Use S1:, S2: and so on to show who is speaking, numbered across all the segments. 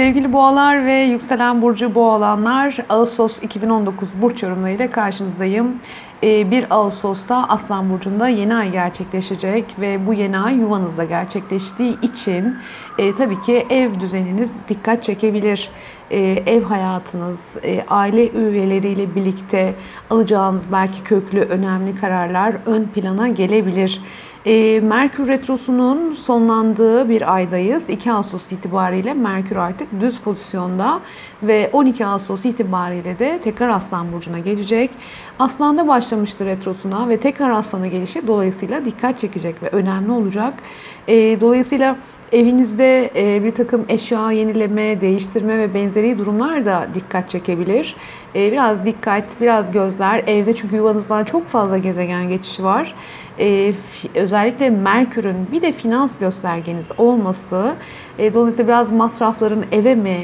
S1: Sevgili boğalar ve yükselen burcu boğalanlar Ağustos 2019 burç yorumlarıyla karşınızdayım. Ee, 1 Ağustos'ta Aslan Burcu'nda yeni ay gerçekleşecek ve bu yeni ay yuvanızda gerçekleştiği için e, tabii ki ev düzeniniz dikkat çekebilir. E, ev hayatınız, e, aile üyeleriyle birlikte alacağınız belki köklü önemli kararlar ön plana gelebilir. E, Merkür Retrosu'nun sonlandığı bir aydayız. 2 Ağustos itibariyle Merkür artık düz pozisyonda ve 12 Ağustos itibariyle de tekrar Aslan Burcu'na gelecek. Aslan'da başlamıştı retrosuna ve tekrar Aslan'a gelişi dolayısıyla dikkat çekecek ve önemli olacak. E, dolayısıyla Evinizde e, bir takım eşya yenileme, değiştirme ve benzeri durumlar da dikkat çekebilir. E, biraz dikkat, biraz gözler. Evde çünkü yuvanızdan çok fazla gezegen geçişi var. E, özellikle Merkür'ün bir de finans göstergeniz olması, dolayısıyla biraz masrafların eve mi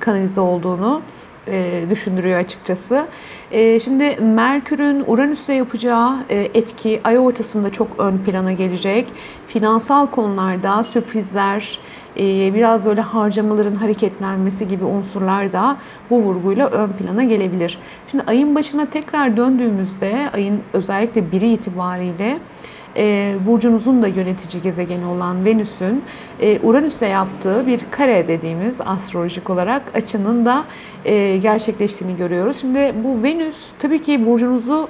S1: kanalize olduğunu e, düşündürüyor açıkçası. E, şimdi Merkür'ün Uranüs'e yapacağı e, etki ay ortasında çok ön plana gelecek. Finansal konularda sürprizler, biraz böyle harcamaların hareketlenmesi gibi unsurlar da bu vurguyla ön plana gelebilir. Şimdi ayın başına tekrar döndüğümüzde ayın özellikle biri itibariyle e, burcunuzun da yönetici gezegeni olan Venüs'ün e, yaptığı bir kare dediğimiz astrolojik olarak açının da e, gerçekleştiğini görüyoruz. Şimdi bu Venüs tabii ki burcunuzu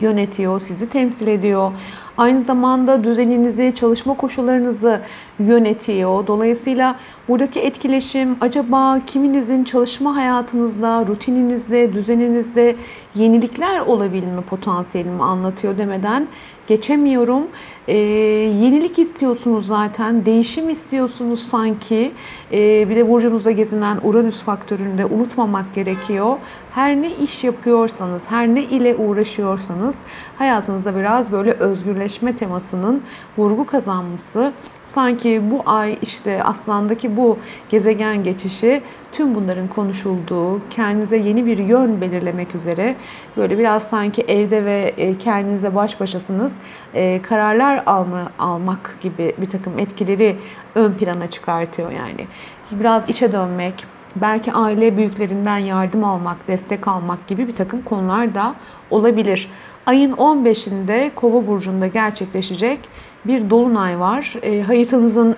S1: yönetiyor, sizi temsil ediyor. Aynı zamanda düzeninizi, çalışma koşullarınızı yönetiyor. Dolayısıyla buradaki etkileşim acaba kiminizin çalışma hayatınızda, rutininizde, düzeninizde yenilikler olabilme potansiyelimi anlatıyor demeden geçemiyorum. Ee, yenilik istiyorsunuz zaten, değişim istiyorsunuz sanki. Ee, bir de burcunuzda gezinen Uranüs faktörünü de unutmamak gerekiyor. Her ne iş yapıyorsanız, her ne ile uğraşıyorsanız hayatınızda biraz böyle özgürleşme temasının vurgu kazanması sanki bu ay işte aslandaki bu gezegen geçişi tüm bunların konuşulduğu, kendinize yeni bir yön belirlemek üzere böyle biraz sanki evde ve e, kendinize baş başasınız e, kararlar alma, almak gibi bir takım etkileri ön plana çıkartıyor yani. Biraz içe dönmek, belki aile büyüklerinden yardım almak, destek almak gibi bir takım konular da olabilir. Ayın 15'inde Kova burcunda gerçekleşecek bir dolunay var. E, haritanızın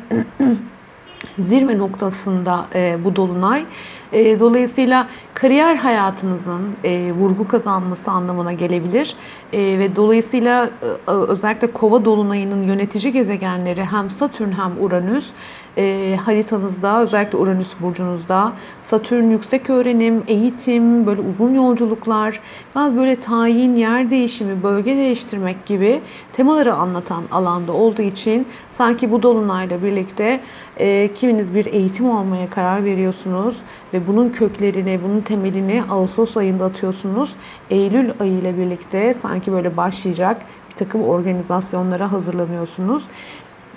S1: zirve noktasında e, bu dolunay. E, dolayısıyla kariyer hayatınızın e, vurgu kazanması anlamına gelebilir. E, ve dolayısıyla e, özellikle kova dolunayının yönetici gezegenleri hem Satürn hem Uranüs e, haritanızda özellikle Uranüs burcunuzda Satürn yüksek öğrenim, eğitim, böyle uzun yolculuklar, biraz böyle tayin, yer değişimi, bölge değiştirmek gibi temaları anlatan alanda olduğu için sanki bu dolunayla birlikte e, kiminiz bir eğitim almaya karar veriyorsunuz ve bunun köklerini, bunun temelini Ağustos ayında atıyorsunuz. Eylül ayı ile birlikte sanki böyle başlayacak bir takım organizasyonlara hazırlanıyorsunuz.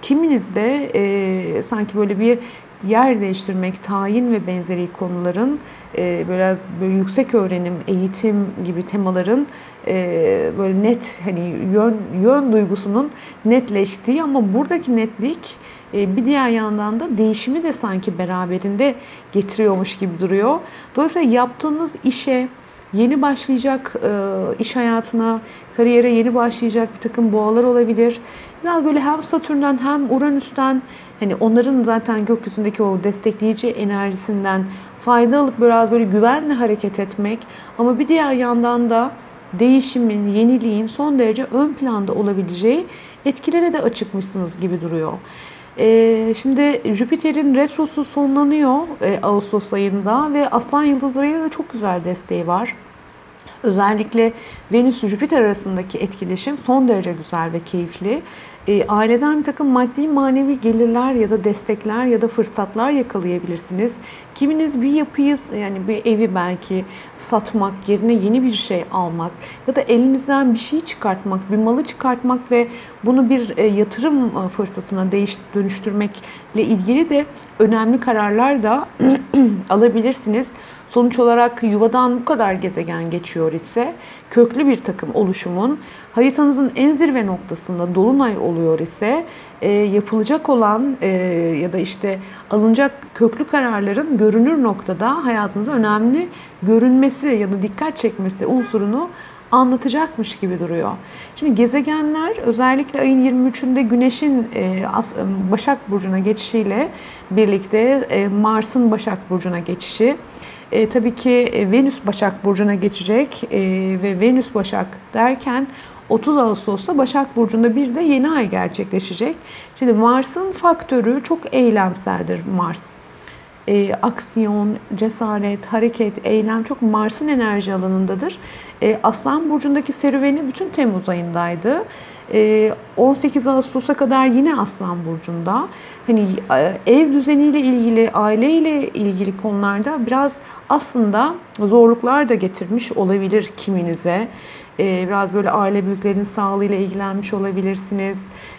S1: Kiminiz de e, sanki böyle bir yer değiştirmek, tayin ve benzeri konuların e, böyle, böyle yüksek öğrenim, eğitim gibi temaların e, böyle net hani yön yön duygusunun netleştiği ama buradaki netlik bir diğer yandan da değişimi de sanki beraberinde getiriyormuş gibi duruyor. Dolayısıyla yaptığınız işe yeni başlayacak e, iş hayatına, kariyere yeni başlayacak bir takım boğalar olabilir. Biraz böyle hem Satürn'den hem Uranüs'ten hani onların zaten gökyüzündeki o destekleyici enerjisinden fayda alıp biraz böyle güvenle hareket etmek ama bir diğer yandan da değişimin, yeniliğin son derece ön planda olabileceği etkilere de açıkmışsınız gibi duruyor. Ee, şimdi Jüpiter'in retrosu sonlanıyor e, Ağustos ayında ve Aslan Yıldızları'yla da çok güzel desteği var. Özellikle Venüs-Jüpiter arasındaki etkileşim son derece güzel ve keyifli. E, aileden bir takım maddi manevi gelirler ya da destekler ya da fırsatlar yakalayabilirsiniz. Kiminiz bir yapıyı yani bir evi belki satmak yerine yeni bir şey almak ya da elinizden bir şey çıkartmak, bir malı çıkartmak ve bunu bir e, yatırım e, fırsatına değiş dönüştürmekle ilgili de önemli kararlar da alabilirsiniz. Sonuç olarak yuvadan bu kadar gezegen geçiyor ise köklü bir takım oluşumun haritanızın en zirve noktasında dolunay oluyor ise e, yapılacak olan e, ya da işte alınacak köklü kararların görünür noktada hayatınızda önemli görünmesi ya da dikkat çekmesi unsurunu anlatacakmış gibi duruyor. Şimdi gezegenler özellikle ayın 23'ünde Güneş'in e, Başak Burcu'na geçişiyle birlikte e, Mars'ın Başak Burcu'na geçişi, e, tabii ki e, Venüs Başak Burcu'na geçecek e, ve Venüs Başak derken 30 Ağustos'ta Başak Burcu'nda bir de yeni ay gerçekleşecek. Şimdi Mars'ın faktörü çok eylemseldir Mars e, aksiyon, cesaret, hareket, eylem çok Mars'ın enerji alanındadır. E, Aslan Burcu'ndaki serüveni bütün Temmuz ayındaydı. E, 18 Ağustos'a kadar yine Aslan Burcu'nda. Hani e, ev düzeniyle ilgili, aileyle ilgili konularda biraz aslında zorluklar da getirmiş olabilir kiminize. Ee, biraz böyle aile büyüklerinin sağlığıyla ilgilenmiş olabilirsiniz.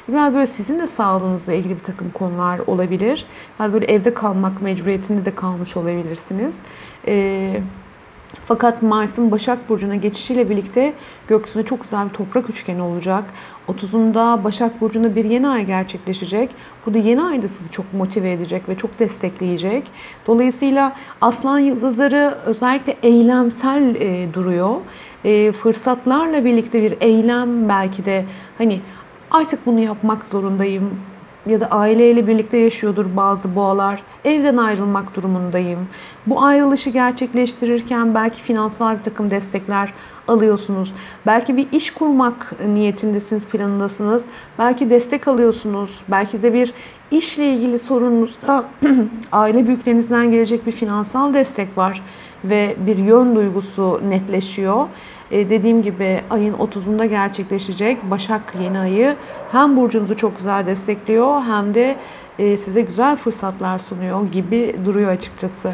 S1: Biraz böyle sizin de sağlığınızla ilgili bir takım konular olabilir. Biraz böyle evde kalmak mecburiyetinde de kalmış olabilirsiniz. Ee, fakat Mars'ın Başak Burcu'na geçişiyle birlikte gökyüzünde çok güzel bir toprak üçgeni olacak. 30'unda Başak Burcu'nda bir yeni ay gerçekleşecek. Burada yeni ay da sizi çok motive edecek ve çok destekleyecek. Dolayısıyla aslan yıldızları özellikle eylemsel e, duruyor. E, fırsatlarla birlikte bir eylem belki de hani artık bunu yapmak zorundayım ya da aileyle birlikte yaşıyordur bazı boğalar. Evden ayrılmak durumundayım. Bu ayrılışı gerçekleştirirken belki finansal bir takım destekler alıyorsunuz. Belki bir iş kurmak niyetindesiniz, planındasınız. Belki destek alıyorsunuz. Belki de bir işle ilgili sorununuzda aile büyüklerinizden gelecek bir finansal destek var ve bir yön duygusu netleşiyor. E, dediğim gibi ayın 30'unda gerçekleşecek Başak yeni ayı hem burcunuzu çok güzel destekliyor hem de size güzel fırsatlar sunuyor gibi duruyor açıkçası.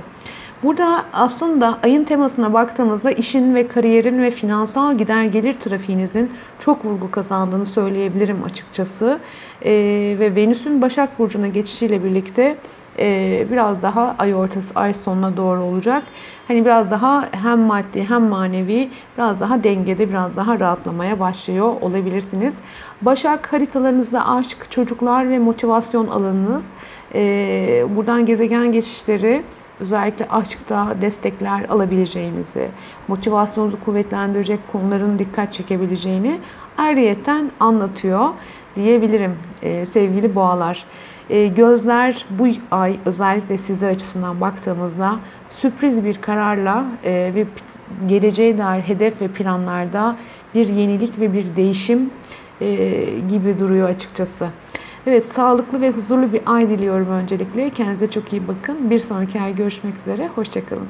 S1: Burada aslında ayın temasına baktığımızda işin ve kariyerin ve finansal gider gelir trafiğinizin çok vurgu kazandığını söyleyebilirim açıkçası. Ee, ve Venüs'ün Başak Burcu'na geçişiyle birlikte e, biraz daha ay ortası, ay sonuna doğru olacak. Hani biraz daha hem maddi hem manevi biraz daha dengede, biraz daha rahatlamaya başlıyor olabilirsiniz. Başak haritalarınızda aşk, çocuklar ve motivasyon alanınız. E, buradan gezegen geçişleri özellikle aşkta destekler alabileceğinizi, motivasyonunuzu kuvvetlendirecek konuların dikkat çekebileceğini ayrıyeten anlatıyor diyebilirim e, sevgili boğalar. E, gözler bu ay özellikle sizler açısından baktığımızda sürpriz bir kararla e, ve geleceğe dair hedef ve planlarda bir yenilik ve bir değişim e, gibi duruyor açıkçası. Evet sağlıklı ve huzurlu bir ay diliyorum öncelikle. Kendinize çok iyi bakın. Bir sonraki ay görüşmek üzere. Hoşçakalın.